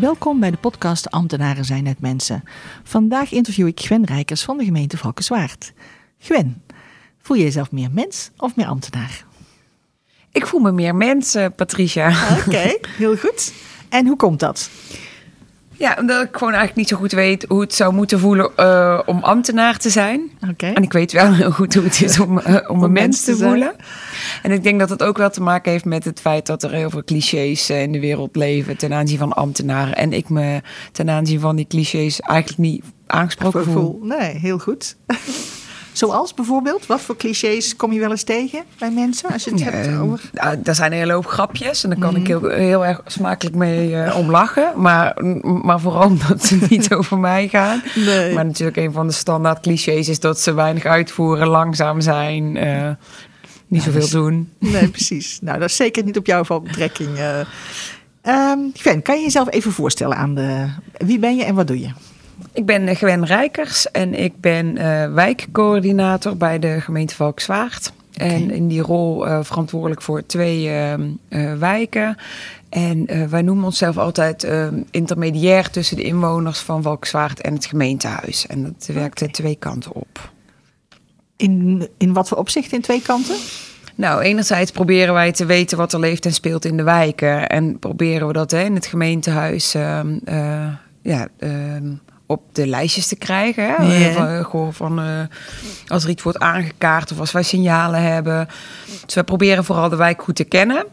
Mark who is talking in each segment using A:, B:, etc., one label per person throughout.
A: Welkom bij de podcast Ambtenaren zijn net mensen. Vandaag interview ik Gwen Rijkers van de gemeente Valkenswaard. Gwen, voel je jezelf meer mens of meer ambtenaar?
B: Ik voel me meer mens, eh, Patricia.
A: Oké, heel goed. En hoe komt dat?
B: Ja, omdat ik gewoon eigenlijk niet zo goed weet hoe het zou moeten voelen uh, om ambtenaar te zijn.
A: Oké.
B: En ik weet wel heel goed hoe het is om, uh, om een mens te,
A: te
B: voelen. En ik denk dat het ook wel te maken heeft met het feit dat er heel veel clichés uh, in de wereld leven ten aanzien van ambtenaren. En ik me ten aanzien van die clichés eigenlijk niet aangesproken voel.
A: Nee, heel goed. Zoals bijvoorbeeld, wat voor clichés kom je wel eens tegen bij mensen als je het
B: Ja,
A: hebt over?
B: nou, daar zijn een hele hoop grapjes en daar kan
A: Mhm.
B: ik heel, heel erg smakelijk mee eh, om lachen. Maar, maar vooral omdat ze niet over mij gaan.
A: Nee.
B: Maar natuurlijk een van de standaard clichés is dat ze weinig uitvoeren, langzaam zijn, eh, niet zoveel
A: dus-
B: doen.
A: Nee, precies. Nou, dat is zeker niet op jouw van betrekking. eh. Ehm, Gwen, kan je jezelf even voorstellen aan de... Wie ben je en wat doe je?
B: Ik ben eh, Gwen Rijkers en ik ben eh, wijkcoördinator bij de gemeente Valkenswaard. En in die rol eh, verantwoordelijk voor twee ehm, eh, wijken. En eh, wij noemen onszelf altijd ehm, intermediair tussen de inwoners van Valkenswaard en het gemeentehuis. En dat werkt er twee kanten op.
A: In, in wat voor opzicht in twee kanten?
B: Nou, enerzijds proberen wij te weten wat er leeft en speelt in de wijken. En proberen we dat hè, in het gemeentehuis ehm, eh, ja, ehm, op de lijstjes te krijgen. Hè? Van, eh, gewoon van, eh, als er iets wordt aangekaart of als wij signalen hebben. Dus wij proberen vooral de wijk goed te kennen.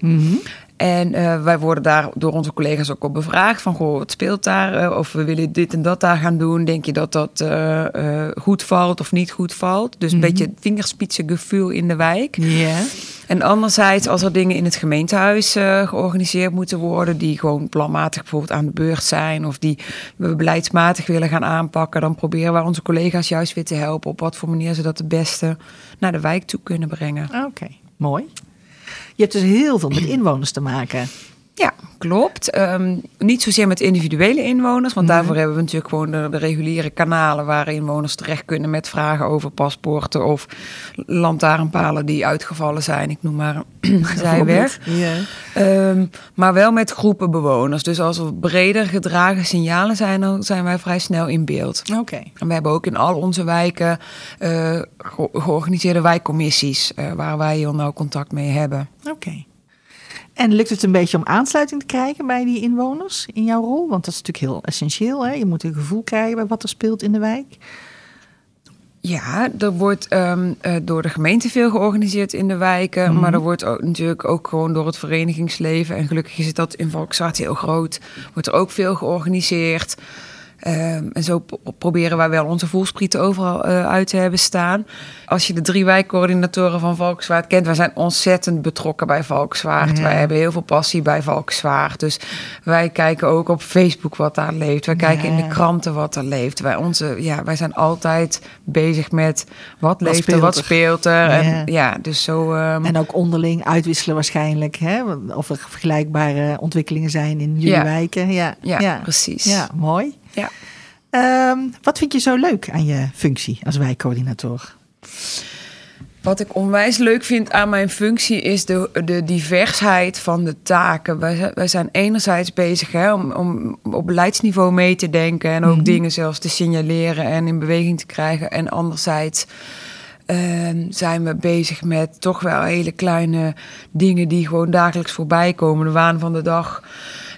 B: En eh, wij worden daar door onze collega's ook op bevraagd. Van, goh, wat speelt daar? Eh, of we willen dit en dat daar gaan doen. Denk je dat dat eh, goed valt of niet goed valt? Dus een beetje vingerspitsengevoel in de wijk. En anderzijds, als er dingen in het gemeentehuis eh, georganiseerd moeten worden, die gewoon planmatig bijvoorbeeld aan de beurt zijn, of die we beleidsmatig willen gaan aanpakken, dan proberen wij onze collega's juist weer te helpen op wat voor manier ze dat het beste naar de wijk toe kunnen brengen.
A: Oké, mooi. Je hebt dus heel veel met inwoners te maken.
B: Klopt. Ehm, niet zozeer met individuele inwoners, want daarvoor hebben we natuurlijk gewoon de, de reguliere kanalen waar inwoners terecht kunnen met vragen over paspoorten of lantaarnpalen die uitgevallen zijn. Ik noem maar een zijweg. Ehm, maar wel met groepen bewoners. Dus als er breder gedragen signalen zijn, dan zijn wij vrij snel in beeld.
A: Oké.
B: En we hebben ook in al onze wijken eh, ge- georganiseerde wijkcommissies, eh, waar wij heel nauw contact mee hebben.
A: Oké. En lukt het een beetje om aansluiting te krijgen bij die inwoners in jouw rol? Want dat is natuurlijk heel essentieel. Hè? Je moet een gevoel krijgen bij wat er speelt in de wijk.
B: Ja, er wordt ehm, eh, door de gemeente veel georganiseerd in de wijken.
A: Mhm.
B: Maar er wordt ook, natuurlijk ook gewoon door het verenigingsleven. En gelukkig is dat in Volkswaard heel groot. Wordt er ook veel georganiseerd. Ehm, en zo pro- proberen wij wel onze voelsprieten overal eh, uit te hebben staan. Als je de drie wijkcoördinatoren van Valkenswaard kent, wij zijn ontzettend betrokken bij Valkenswaard.
A: Ja.
B: Wij hebben heel veel passie bij Valkenswaard. Dus wij kijken ook op Facebook wat daar leeft. Wij kijken in de kranten wat er leeft. Wij, onze, ja, wij zijn altijd bezig met wat leeft er, wat speelt er.
A: Ja.
B: En ja, dus zo. ehm,
A: En ook onderling uitwisselen waarschijnlijk. Hè? Of er vergelijkbare ontwikkelingen zijn in jullie wijken. Ja,
B: ja, precies.
A: Ja, mooi.
B: Ja.
A: Ehm, wat vind je zo leuk aan je functie als wijkcoördinator?
B: Wat ik onwijs leuk vind aan mijn functie is de, de diversheid van de taken. Wij, zijn- wij zijn enerzijds bezig hè, om, om op beleidsniveau mee te denken en ook
A: Mhm.
B: dingen zelfs te signaleren en in beweging te krijgen. En anderzierds ehm, zijn we bezig met toch wel hele kleine dingen die gewoon dagelijks voorbij komen. De waan van de dag.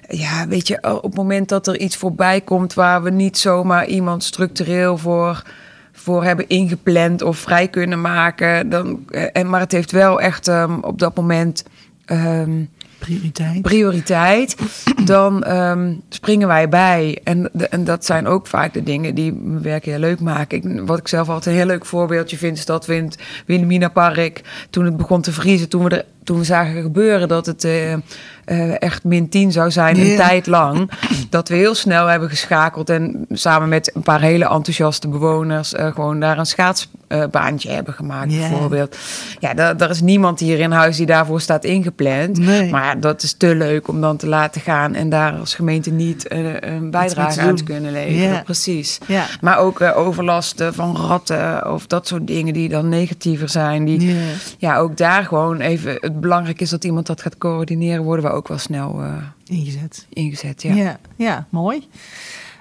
B: Ja, weet je, op het moment dat er iets voorbij komt waar we niet zomaar iemand structureel voor voor hebben ingepland of vrij kunnen maken. Dan, eh, en, maar het heeft wel echt ehm, op dat moment ehm,
A: Prioriteit.
B: prioriteit, dan ehm, springen wij bij. En, de- en dat zijn ook vaak de dingen die mijn werk heel leuk maken. Ik, wat ik zelf altijd een heel leuk voorbeeldje vind, is dat we in het Wilhelmina Park, toen het begon te vriezen, toen we, er, toen we zagen gebeuren dat het eh, eh, echt min 10 zou zijn, een tijd lang, dat we heel snel hebben geschakeld en samen met een paar hele enthousiaste bewoners eh, gewoon daar een schaatsbaantje hebben gemaakt, bijvoorbeeld. Ja, daar, is niemand hier in huis die daarvoor staat ingepland.
A: Nee.
B: Maar ja, dat is te leuk om dan te laten gaan en daar als gemeente niet een bijdrage aan te kunnen leveren.
A: Ja.
B: Precies. Maar ook overlasten van ratten of dat soort dingen die dan negatiever zijn. Die, ja.
A: Ja.
B: ook daar gewoon even. Het belangrijk is dat iemand dat gaat coördineren, worden we ook wel snel eh,
A: Ingezet.
B: ingezet.
A: Ja,
B: Ja.
A: ja, mooi.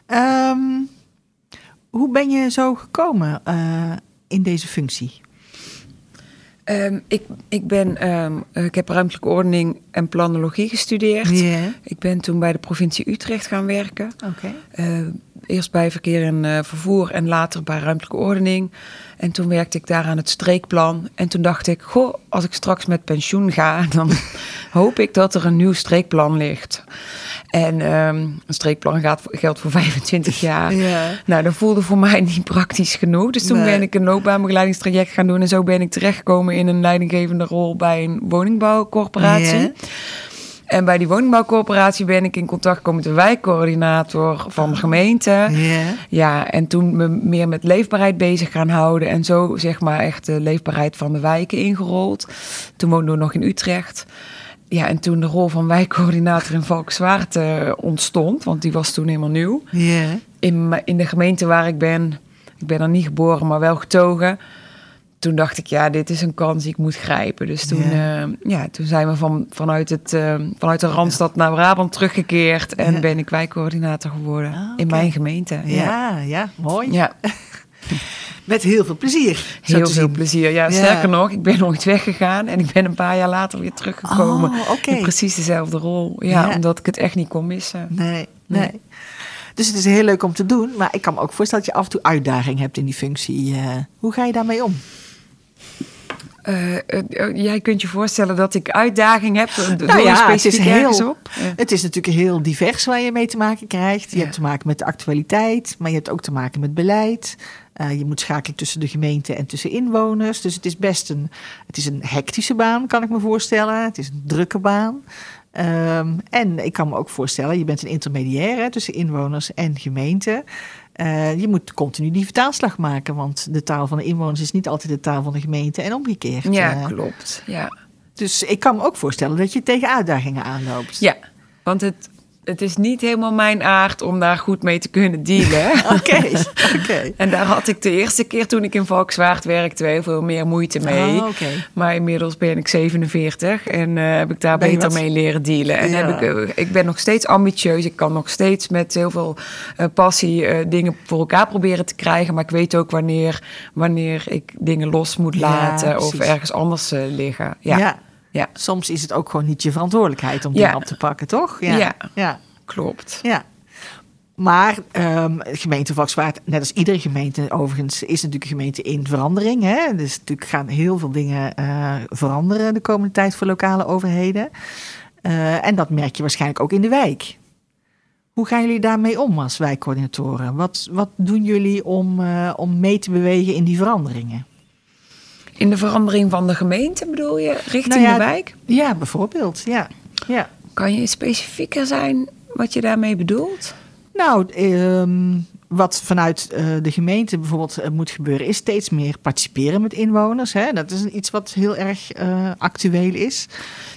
A: Ehm, hoe ben je zo gekomen eh, in deze functie?
B: Ehm, ik, ik, ben, ehm, eh, ik heb ruimtelijke ordening en planologie gestudeerd. Ik ben toen bij de provincie Utrecht gaan werken. Eerst bij verkeer en eh, vervoer en later bij ruimtelijke ordening. En toen werkte ik daar aan het streekplan. En toen dacht ik, goh, als ik straks met pensioen ga, dan hoop ik dat er een nieuw streekplan ligt. En ehm, een streekplan gaat, geldt voor 25 jaar.
A: Ja.
B: Nou, dat voelde voor mij niet praktisch genoeg. Dus toen
A: Nee.
B: ben ik een loopbaanbegeleidingstraject gaan doen. En zo ben ik terechtgekomen in een leidinggevende rol bij een woningbouwcorporatie.
A: Ja.
B: En bij die woningbouwcorporatie ben ik in contact gekomen met de wijkcoördinator van de gemeente.
A: Ja.
B: Ja, en toen me meer met leefbaarheid bezig gaan houden. En zo zeg maar echt de leefbaarheid van de wijken ingerold. Toen woonden we nog in Utrecht. Ja, en toen de rol van wijkcoördinator in Valkenswaard eh, ontstond. Want die was toen helemaal nieuw.
A: Ja.
B: In, in de gemeente waar ik ben, ik ben er niet geboren, maar wel getogen. Toen dacht ik, ja, dit is een kans die ik moet grijpen. Dus toen,
A: Ja.
B: ja. ja, toen zijn we van, vanuit, het, eh, vanuit de Randstad naar Brabant teruggekeerd. En
A: Ja.
B: ben ik wijkcoördinator geworden
A: Ah,
B: in mijn gemeente. Ja,
A: Ja, ja, mooi.
B: ja.
A: Met heel veel plezier.
B: heel veel
A: zien.
B: plezier. Ja, sterker nog, ik ben nooit weggegaan. En ik ben een paar jaar later weer teruggekomen.
A: Oh.
B: In precies dezelfde rol. Ja, omdat ik het echt niet kon missen.
A: Nee, nee,
B: Nee.
A: Dus het is heel leuk om te doen. Maar ik kan me ook voorstellen dat je af en toe uitdaging hebt in die functie. Eh, hoe ga je daarmee om?
B: Eh, eh, eh, jij kunt je voorstellen dat ik uitdaging heb.
A: Nou ja, het is heel-
B: ergens op? Ja.
A: Het is natuurlijk heel divers waar je mee te maken krijgt. Je
B: Ja.
A: hebt te maken met de actualiteit, maar je hebt ook te maken met beleid. Je moet schakelen tussen de gemeente en tussen inwoners. Dus het is best een, het is een hectische baan, kan ik me voorstellen. Het is een drukke baan. Ehm, en ik kan me ook voorstellen, je bent een intermediair hè, tussen inwoners en gemeente. Eh, je moet continu die vertaalslag maken, want de taal van de inwoners is niet altijd de taal van de gemeente en omgekeerd.
B: Ja,
A: Eh,
B: klopt. Ja.
A: dus ik kan me ook voorstellen dat je tegen uitdagingen aanloopt.
B: ja, want het, het is niet helemaal mijn aard om daar goed mee te kunnen dealen.
A: Oké.
B: En daar had ik de eerste keer toen ik in Valkswaard werkte heel veel meer moeite mee.
A: Oké.
B: Maar inmiddels ben ik 47 en eh, heb ik daar
A: Ben
B: beter
A: wat-
B: mee leren dealen. En
A: Ja.
B: heb ik, eh, ik ben nog steeds ambitieus. Ik kan nog steeds met heel veel eh, passie dingen voor elkaar proberen te krijgen. Maar ik weet ook wanneer, wanneer ik dingen los moet
A: Ja,
B: laten of ergens anders liggen.
A: Ja.
B: Ja, ja.
A: Soms is het ook gewoon niet je verantwoordelijkheid om
B: Ja.
A: dingen op te pakken, toch?
B: Ja.
A: ja.
B: klopt.
A: ja. Maar ehm gemeente Valkswaard, net als iedere gemeente overigens, is natuurlijk een gemeente in verandering. Hè? Dus natuurlijk gaan heel veel dingen eh, veranderen de komende tijd voor lokale overheden. Eh, en dat merk je waarschijnlijk ook in de wijk. Hoe gaan jullie daarmee om als wijkcoördinatoren? Wat, wat doen jullie om, eh, om mee te bewegen in die veranderingen?
B: In de verandering van de gemeente bedoel je, richting
A: Nou ja,
B: de wijk?
A: Ja, bijvoorbeeld. Ja. ja.
B: Kan je specifieker zijn wat je daarmee bedoelt?
A: Nou, ehm, wat vanuit eh, de gemeente bijvoorbeeld eh, moet gebeuren, is steeds meer participeren met inwoners. Hè? Dat is iets wat heel erg eh, actueel is.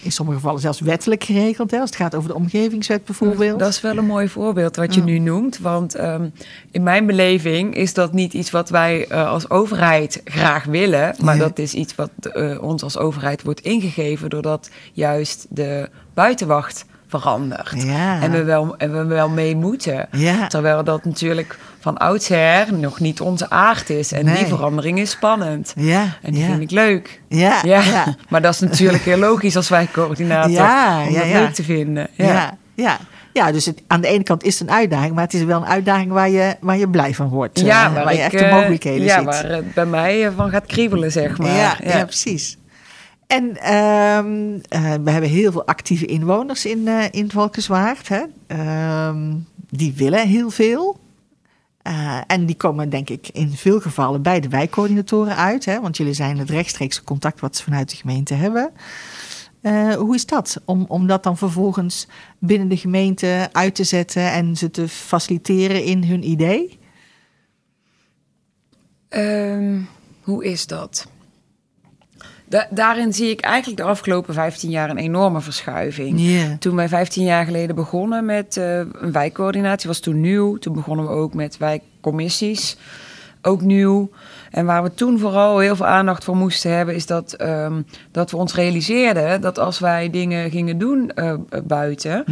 A: In sommige gevallen zelfs wettelijk geregeld. Hè? Als het gaat over de omgevingswet bijvoorbeeld.
B: Dat is wel een mooi voorbeeld wat je
A: Ja.
B: nu noemt. Want ehm, in mijn beleving is dat niet iets wat wij als overheid graag willen. Maar dat is iets wat ons als overheid wordt ingegeven doordat juist de buitenwacht verandert.
A: Ja.
B: En, we wel, en we wel mee moeten.
A: Ja.
B: Terwijl dat natuurlijk van oudsher nog niet onze aard is. En
A: Nee.
B: die verandering is spannend.
A: Ja,
B: En die
A: ja.
B: vind ik leuk.
A: Ja,
B: Ja,
A: ja.
B: maar dat is natuurlijk heel logisch als wij coördinator
A: Ja,
B: om
A: ja,
B: dat
A: ja.
B: leuk te vinden.
A: Ja, ja. ja. Ja, dus het, aan de ene kant is het een uitdaging, maar het is wel een uitdaging waar je, waar je blij van wordt.
B: Ja,
A: eh,
B: waar,
A: je echt de
B: eh,
A: mogelijkheden
B: ja,
A: ziet.
B: waar het bij mij eh, van gaat kriebelen, zeg maar.
A: ja, ja. precies. En ehm, eh, we hebben heel veel actieve inwoners in, uh, in Valkenswaard. Hè? Ehm, die willen heel veel. Uh, en die komen denk ik in veel gevallen bij de wijkcoördinatoren uit. Hè? Want jullie zijn het rechtstreekse contact wat ze vanuit de gemeente hebben. hoe is dat? Om, om dat dan vervolgens binnen de gemeente uit te zetten en ze te faciliteren in hun idee?
B: Um, hoe is dat? Daarin zie ik eigenlijk de afgelopen 15 jaar een enorme verschuiving. Toen wij 15 jaar geleden begonnen met uh, een wijkcoördinatie, was toen nieuw. Toen begonnen we ook met wijkcommissies, ook nieuw. En waar we toen vooral heel veel aandacht voor moesten hebben, is dat, um, dat we ons realiseerden dat als wij dingen gingen doen uh, buiten,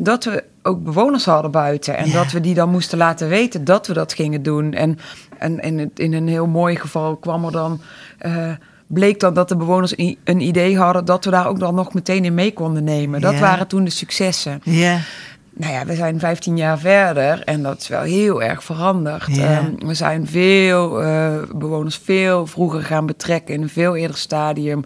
B: dat we ook bewoners hadden buiten. En dat we die dan moesten laten weten dat we dat gingen doen. En, en, en in een heel mooi geval kwam er dan. Uh, bleek dan dat de bewoners een idee hadden dat we daar ook dan nog meteen in mee konden nemen. Dat waren toen de successen.
A: Ja.
B: Nou ja, we zijn 15 jaar verder en dat is wel heel erg veranderd. Ehm, we zijn veel uh, bewoners veel vroeger gaan betrekken in een veel eerder stadium.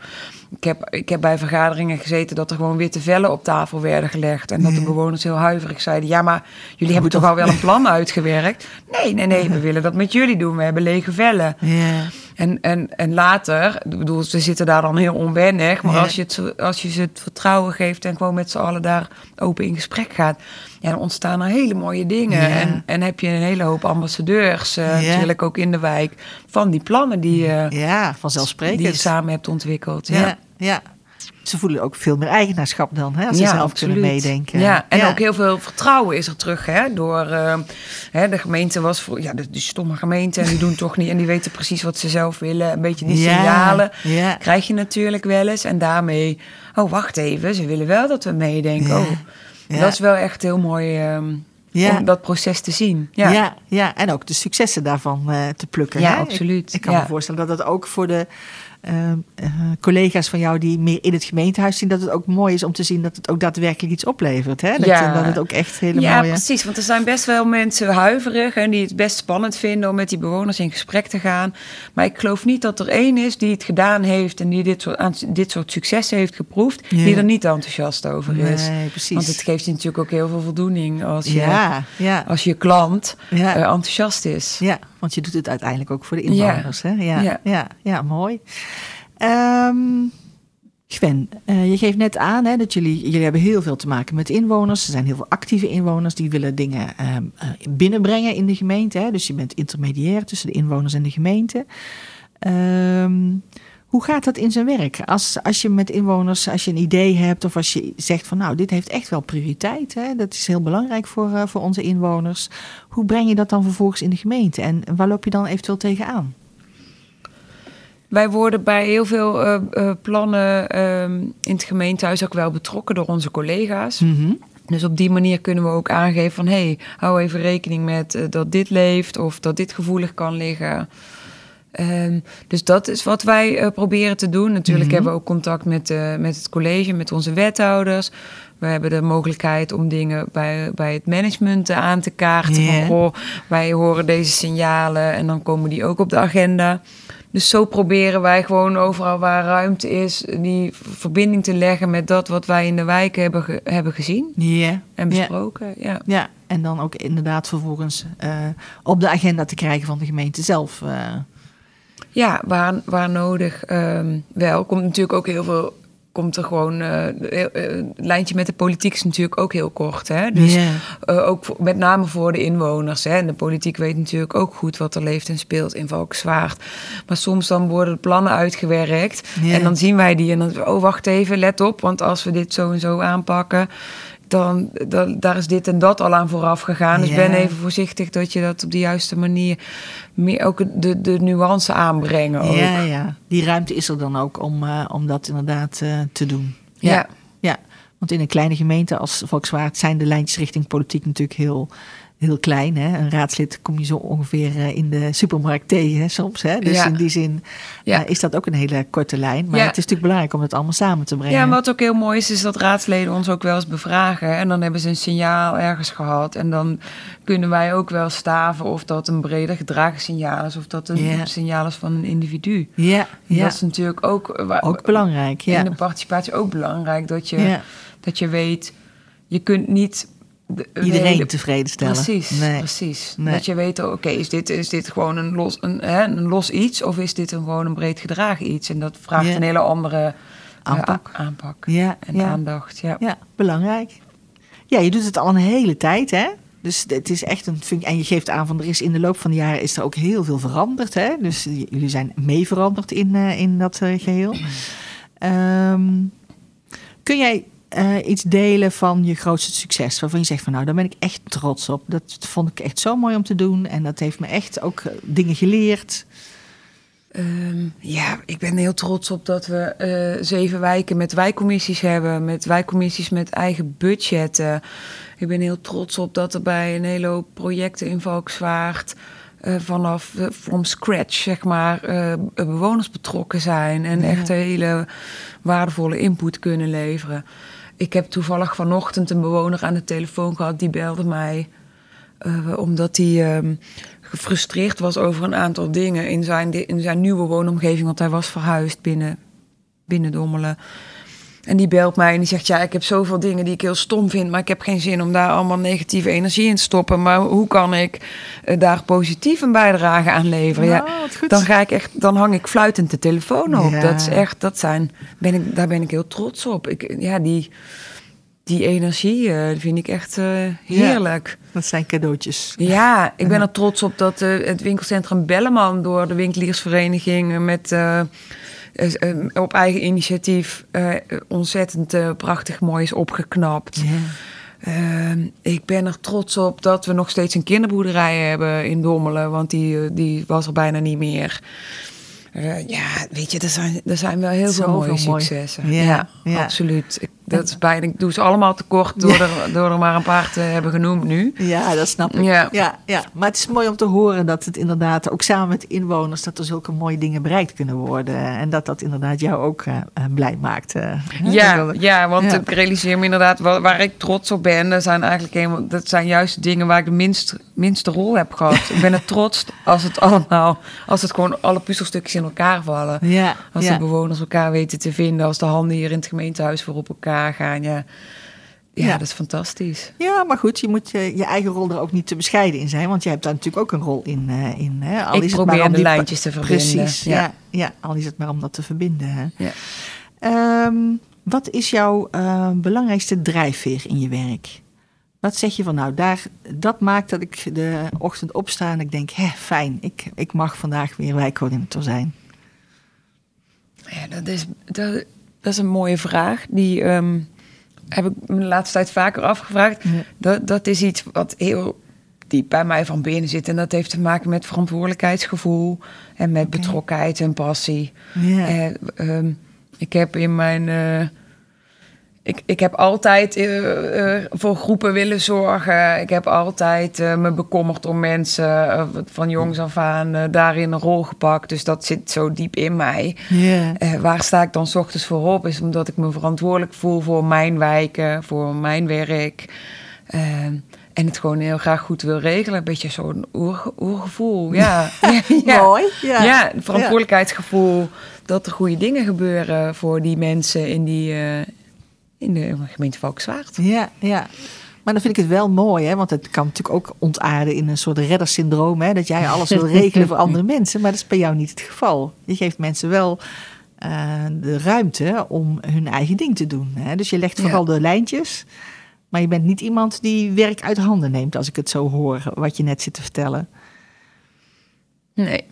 B: Ik heb, ik heb bij vergaderingen gezeten dat er gewoon witte vellen op tafel werden gelegd. En dat de bewoners heel huiverig zeiden: Ja, maar jullie hebben toch al wel een plan uitgewerkt? Nee, nee, nee, we willen dat met jullie doen. We hebben lege vellen.
A: Ja.
B: En, en, en later, ik bedoel, ze zitten daar dan heel onwennig. Maar als, je het, als je ze het vertrouwen geeft en gewoon met z'n allen daar open in gesprek gaat, ja, dan ontstaan er hele mooie dingen. En, en heb je een hele hoop ambassadeurs, uh, natuurlijk ook in de wijk, van die plannen die, uh,
A: ja, vanzelfsprekend.
B: die je samen hebt ontwikkeld. ja.
A: ja ze voelen ook veel meer eigenaarschap dan, hè, als ze zelf kunnen meedenken.
B: Ja, en ook heel veel vertrouwen is er terug, hè, door uh, hè, de gemeente was voor, ja, de, stomme gemeente en die doen toch niet en die weten precies wat ze zelf willen. Een beetje die signalen krijg je natuurlijk wel eens en daarmee, oh wacht even, ze willen wel dat we meedenken. Oh, dat is wel echt heel mooi. Um, Om dat proces te zien.
A: Ja, ja, ja. en ook de successen daarvan uh, te plukken.
B: Ja, absoluut.
A: Ik, ik kan me voorstellen dat dat ook voor de uh, collega's van jou die meer in het gemeentehuis zien, dat het ook mooi is om te zien dat het ook daadwerkelijk iets oplevert. Hè? Dat, ja. dat het ook echt hele
B: ja,
A: mooie...
B: Precies. Want er zijn best wel mensen huiverig en die het best spannend vinden om met die bewoners in gesprek te gaan. Maar ik geloof niet dat er één is die het gedaan heeft en die dit soort, aan dit soort successen heeft geproefd, die er niet enthousiast over is.
A: Nee, precies.
B: Want het geeft je natuurlijk ook heel veel voldoening als je, ja, ja. Als je klant uh, enthousiast is.
A: Ja, want je doet het uiteindelijk ook voor de inwoners. Hè? Ja, ja. Ja, mooi. Um, Gwen, uh, je geeft net aan hè, dat jullie, jullie hebben heel veel te maken met inwoners. Er zijn heel veel actieve inwoners die willen dingen um, uh, binnenbrengen in de gemeente. Hè. Dus je bent intermediair tussen de inwoners en de gemeente. Um, hoe gaat dat in zijn werk? Als, als je met inwoners, als je een idee hebt of als je zegt van nou, dit heeft echt wel prioriteit. Hè? Dat is heel belangrijk voor, uh, voor onze inwoners. Hoe breng je dat dan vervolgens in de gemeente? En waar loop je dan eventueel tegenaan?
B: Wij worden bij heel veel uh, uh, plannen um, in het gemeentehuis ook wel betrokken door onze collega's. Mm -hmm. Dus op die manier kunnen we ook aangeven van... hé, hey, hou even rekening met dat dit leeft of dat dit gevoelig kan liggen. Um, dus dat is wat wij proberen te doen. Natuurlijk mm -hmm. hebben we ook contact met, met het college, met onze wethouders. We hebben de mogelijkheid om dingen bij, bij het management aan te kaarten. Yeah. Van, goh, wij horen deze signalen en dan komen die ook op de agenda. Dus zo proberen wij gewoon overal waar ruimte is, die verbinding te leggen met dat wat wij in de wijken hebben, ge hebben gezien en besproken. Ja.
A: ja, en dan ook inderdaad vervolgens uh, op de agenda te krijgen van de gemeente zelf.
B: Ja, waar, waar nodig um, wel. Komt natuurlijk ook heel veel komt er gewoon. Uh, het lijntje met de politiek is natuurlijk ook heel kort. Hè? Dus yeah. uh, ook met name voor de inwoners. Hè? En de politiek weet natuurlijk ook goed wat er leeft en speelt in Valkenswaard. Maar soms dan worden de plannen uitgewerkt. Yeah. En dan zien wij die en dan. Oh, wacht even, let op. Want als we dit zo en zo aanpakken dan, dan, daar is dit en dat al aan vooraf gegaan. Dus ben even voorzichtig dat je dat op de juiste manier meer ook de, de nuance aanbrengen. Ook.
A: Ja, ja, die ruimte is er dan ook om, uh, om dat inderdaad uh, te doen. Ja. ja. ja, want in een kleine gemeente als Volkswaard zijn de lijntjes richting politiek natuurlijk heel heel klein. Hè? Een raadslid kom je zo ongeveer eh, in de supermarkt tegen soms. Hè? Dus in die zin ja. is dat ook een hele korte lijn. Maar het is natuurlijk belangrijk om het allemaal samen te brengen.
B: Ja, wat ook heel mooi is, is dat raadsleden ons ook wel eens bevragen. En dan hebben ze een signaal ergens gehad. En dan kunnen wij ook wel staven of dat een breder gedragen signaal is... of dat een signaal is van een individu.
A: Ja, ja.
B: Dat is natuurlijk ook...
A: Ook belangrijk, ja.
B: In de participatie ook belangrijk dat je, dat je weet... Je kunt niet
A: iedereen tevreden stellen.
B: Precies, precies. Dat je weet, oké, is, dit, is dit gewoon een los, een, hè, een los iets of is dit een, gewoon een breed gedragen iets? En dat vraagt een hele andere eh, aanpak, aanpak ja, en aandacht. Ja.
A: ja, belangrijk. Ja, je doet het al een hele tijd, hè? Dus het is echt een functie. En je geeft aan van er is in de loop van de jaren is er ook heel veel veranderd. Hè? Dus jullie zijn mee veranderd in, uh, in dat uh, geheel. Um, kun jij uh, iets delen van je grootste succes. Waarvan je zegt van nou, daar ben ik echt trots op. Dat vond ik echt zo mooi om te doen. En dat heeft me echt ook uh, dingen geleerd.
B: Um, ja, ik ben heel trots op dat we uh, zeven wijken met wijkcommissies hebben. Met wijkcommissies met eigen budgetten. Ik ben heel trots op dat er bij een hele hoop projecten in Volkswaard... vanaf from scratch, zeg maar, bewoners betrokken zijn. En echt hele waardevolle input kunnen leveren. Ik heb toevallig vanochtend een bewoner aan de telefoon gehad. Die belde mij omdat hij um, gefrustreerd was over een aantal dingen in zijn, in zijn nieuwe woonomgeving. Want hij was verhuisd binnen, binnen Dommelen. En die belt mij en die zegt: Ja, ik heb zoveel dingen die ik heel stom vind, maar ik heb geen zin om daar allemaal negatieve energie in te stoppen. Maar hoe kan ik uh, daar positief een bijdrage aan leveren? ja, nou, dan ga ik echt, dan hang ik fluitend de telefoon op. Dat is echt, dat zijn, ben ik, daar ben ik heel trots op. Ik, ja, die, die energie uh, vind ik echt uh, heerlijk.
A: dat zijn cadeautjes.
B: Ja, ik ben er trots op dat het winkelcentrum Belleman door de winkeliersvereniging met op eigen initiatief uh, ontzettend prachtig mooi is opgeknapt. Ehm, ik ben er trots op dat we nog steeds een kinderboerderij hebben in Dommelen, want die, die was er bijna niet meer. ja, weet je, er zijn, er zijn wel heel veel mooie successen. Ja, ja, absoluut. Ik dat is bijna, ik doe ze allemaal tekort door, er, door er maar een paar te hebben genoemd nu.
A: Ja, dat snap ik. Ja. Ja, ja. Maar het is mooi om te horen dat het inderdaad, ook samen met inwoners, dat er zulke mooie dingen bereikt kunnen worden. En dat dat inderdaad jou ook uh, blij maakt. Uh,
B: ja, ja, want ik realiseer me inderdaad, waar, waar, ik trots op ben, dat zijn eigenlijk helemaal, dat zijn juist dingen waar ik de minst, minste rol heb gehad. ik ben het trots als het allemaal, als het gewoon alle puzzelstukjes in elkaar vallen. Ja, als de bewoners elkaar weten te vinden, als de handen hier in het gemeentehuis voor op elkaar gaan. Ja. Ja, dat is fantastisch.
A: Ja, maar goed, je moet je, je eigen rol er ook niet te bescheiden in zijn. Want je hebt daar natuurlijk ook een rol in. Uh, in
B: hè? Al Ik is probeer het maar om de lijntjes te verbinden.
A: Precies, ja. ja. al is het maar om dat te verbinden. Hè? Ja. Um, wat is jouw uh, belangrijkste drijfveer in je werk? Wat zeg je van nou, daar, dat maakt dat ik de ochtend opsta en ik denk, hè, fijn, ik, ik mag vandaag weer wijkcoördinator zijn.
B: Ja, dat is, dat, dat is een mooie vraag. Die um, heb ik me de laatste tijd vaker afgevraagd. Dat, dat is iets wat heel diep bij mij van binnen zit. En dat heeft te maken met verantwoordelijkheidsgevoel en met betrokkenheid en passie. Ja. En, um, ik heb in mijn uh, ik, ik heb altijd uh, uh, voor groepen willen zorgen. Ik heb altijd uh, me bekommerd om mensen van jongs af aan daarin een rol gepakt. Dus dat zit zo diep in mij. Yeah. waar sta ik dan s ochtends voor op? Is omdat ik me verantwoordelijk voel voor mijn wijken, voor mijn werk. en het gewoon heel graag goed wil regelen. Een beetje zo'n oer, oergevoel. Ja.
A: ja. Mooi.
B: Ja, ja verantwoordelijkheidsgevoel. Dat er goede dingen gebeuren voor die mensen in die in de gemeente Valkenswaard.
A: Ja, ja. Maar dan vind ik het wel mooi, hè? want het kan natuurlijk ook ontaarden in een soort reddersyndroom. Hè? Dat jij alles wil regelen voor andere mensen, maar dat is bij jou niet het geval. Je geeft mensen wel uh, de ruimte om hun eigen ding te doen. Hè? Dus je legt vooral de lijntjes, maar je bent niet iemand die werk uit handen neemt, als ik het zo hoor, wat je net zit te vertellen.
B: Nee.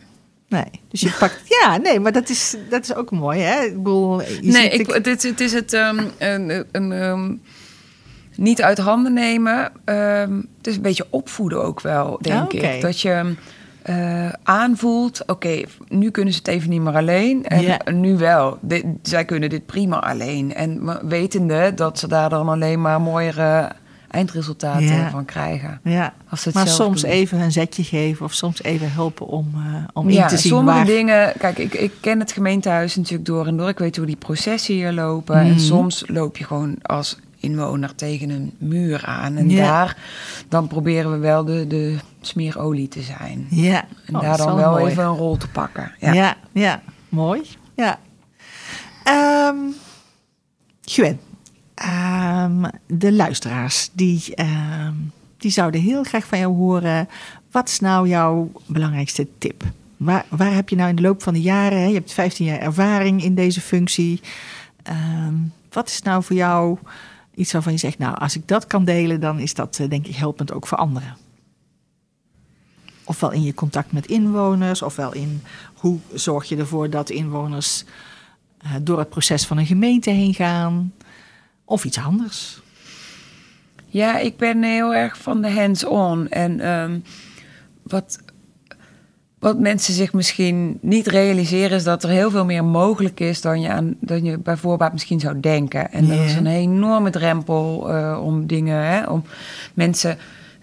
A: Nee, dus je pakt. Ja, nee, maar dat is, dat is ook mooi, hè? Ik bedoel,
B: nee, ik, het, is, het is het um, een, een um, niet uit handen nemen. Um, het is een beetje opvoeden ook wel, denk ah, ik. Dat je uh, aanvoelt, oké, nu kunnen ze het even niet meer alleen. En nu wel. Dit, zij kunnen dit prima alleen. En wetende dat ze daar dan alleen maar mooiere eindresultaten van krijgen.
A: Ja, maar soms even een zetje geven of soms even helpen om, uh, om
B: ja,
A: in te zien
B: sommige dingen... Kijk, ik, ik ken het gemeentehuis natuurlijk door en door. Ik weet hoe die processen hier lopen. En mhm. soms loop je gewoon als inwoner tegen een muur aan. En daar, dan proberen we wel de, de smeerolie te zijn.
A: Ja.
B: En oh, daar dan wel even een rol te pakken.
A: Ja, ja, ja. mooi. Ja. Um, Gwen, um, de luisteraars, die, um, die zouden heel graag van jou horen. Wat is nou jouw belangrijkste tip? Waar, waar heb je nou in de loop van de jaren, je hebt 15 jaar ervaring in deze functie. wat is nou voor jou iets waarvan je zegt, nou, als ik dat kan delen, dan is dat eh, denk ik helpend ook voor anderen. Ofwel in je contact met inwoners, ofwel in hoe zorg je ervoor dat inwoners uh, door het proces van een gemeente heen gaan, of iets anders.
B: Ja, ik ben heel erg van de hands-on. En um, wat wat mensen zich misschien niet realiseren is dat er heel veel meer mogelijk is dan je, aan, dan je bijvoorbeeld misschien zou denken. En dat is een enorme drempel uh, om dingen, hè, om mensen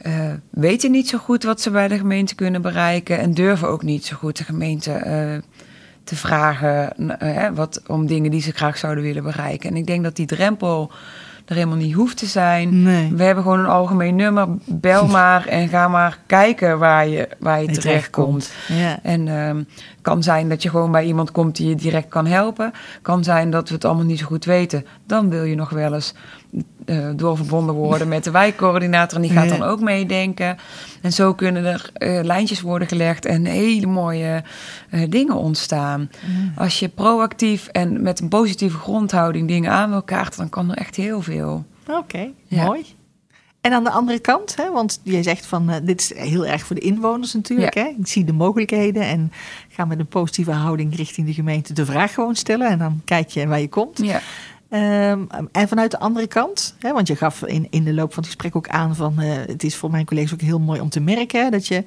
B: uh, weten niet zo goed wat ze bij de gemeente kunnen bereiken en durven ook niet zo goed de gemeente uh, te vragen wat, om dingen die ze graag zouden willen bereiken. En ik denk dat die drempel er helemaal niet hoeft te zijn. We hebben gewoon een algemeen nummer. Bel maar en ga maar kijken waar je, waar je terecht komt. Ja. En um, kan zijn dat je gewoon bij iemand komt die je direct kan helpen. Kan zijn dat we het allemaal niet zo goed weten. Dan wil je nog wel eens uh, doorverbonden worden met de wijkcoördinator. En die gaat dan ook meedenken. En zo kunnen er uh, lijntjes worden gelegd en hele mooie uh, dingen ontstaan. Als je proactief en met een positieve grondhouding dingen aan wil kaarten, dan kan er echt heel veel.
A: Oké, mooi. En aan de andere kant, hè, want jij zegt van dit is heel erg voor de inwoners natuurlijk. Hè? Ik zie de mogelijkheden en ga met een positieve houding richting de gemeente de vraag gewoon stellen. En dan kijk je waar je komt.
B: Ja.
A: Ehm, en vanuit de andere kant, hè, want je gaf in, in de loop van het gesprek ook aan van uh, het is voor mijn collega's ook heel mooi om te merken hè, dat je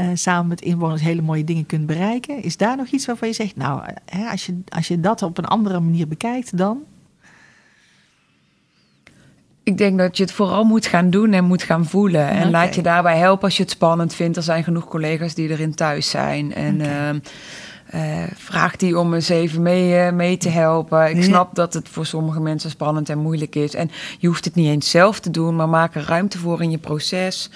A: uh, samen met inwoners hele mooie dingen kunt bereiken. Is daar nog iets waarvan je zegt, nou, hè, als, je, als je dat op een andere manier bekijkt, dan?
B: Ik denk dat je het vooral moet gaan doen en moet gaan voelen. En laat je daarbij helpen als je het spannend vindt. Er zijn genoeg collega's die erin thuis zijn. En okay. uh, uh, vraag die om eens even mee, uh, mee te helpen. Ik snap dat het voor sommige mensen spannend en moeilijk is. En je hoeft het niet eens zelf te doen, maar maak er ruimte voor in je proces.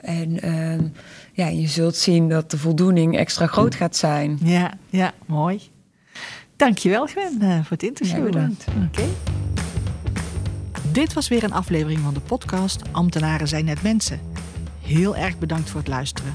B: En uh, ja, je zult zien dat de voldoening extra groot gaat zijn.
A: Ja, ja mooi. Dankjewel Gwen eh, voor het interview. Ja,
B: bedankt.
A: Oké. Dit was weer een aflevering van de podcast Ambtenaren zijn net mensen. Heel erg bedankt voor het luisteren.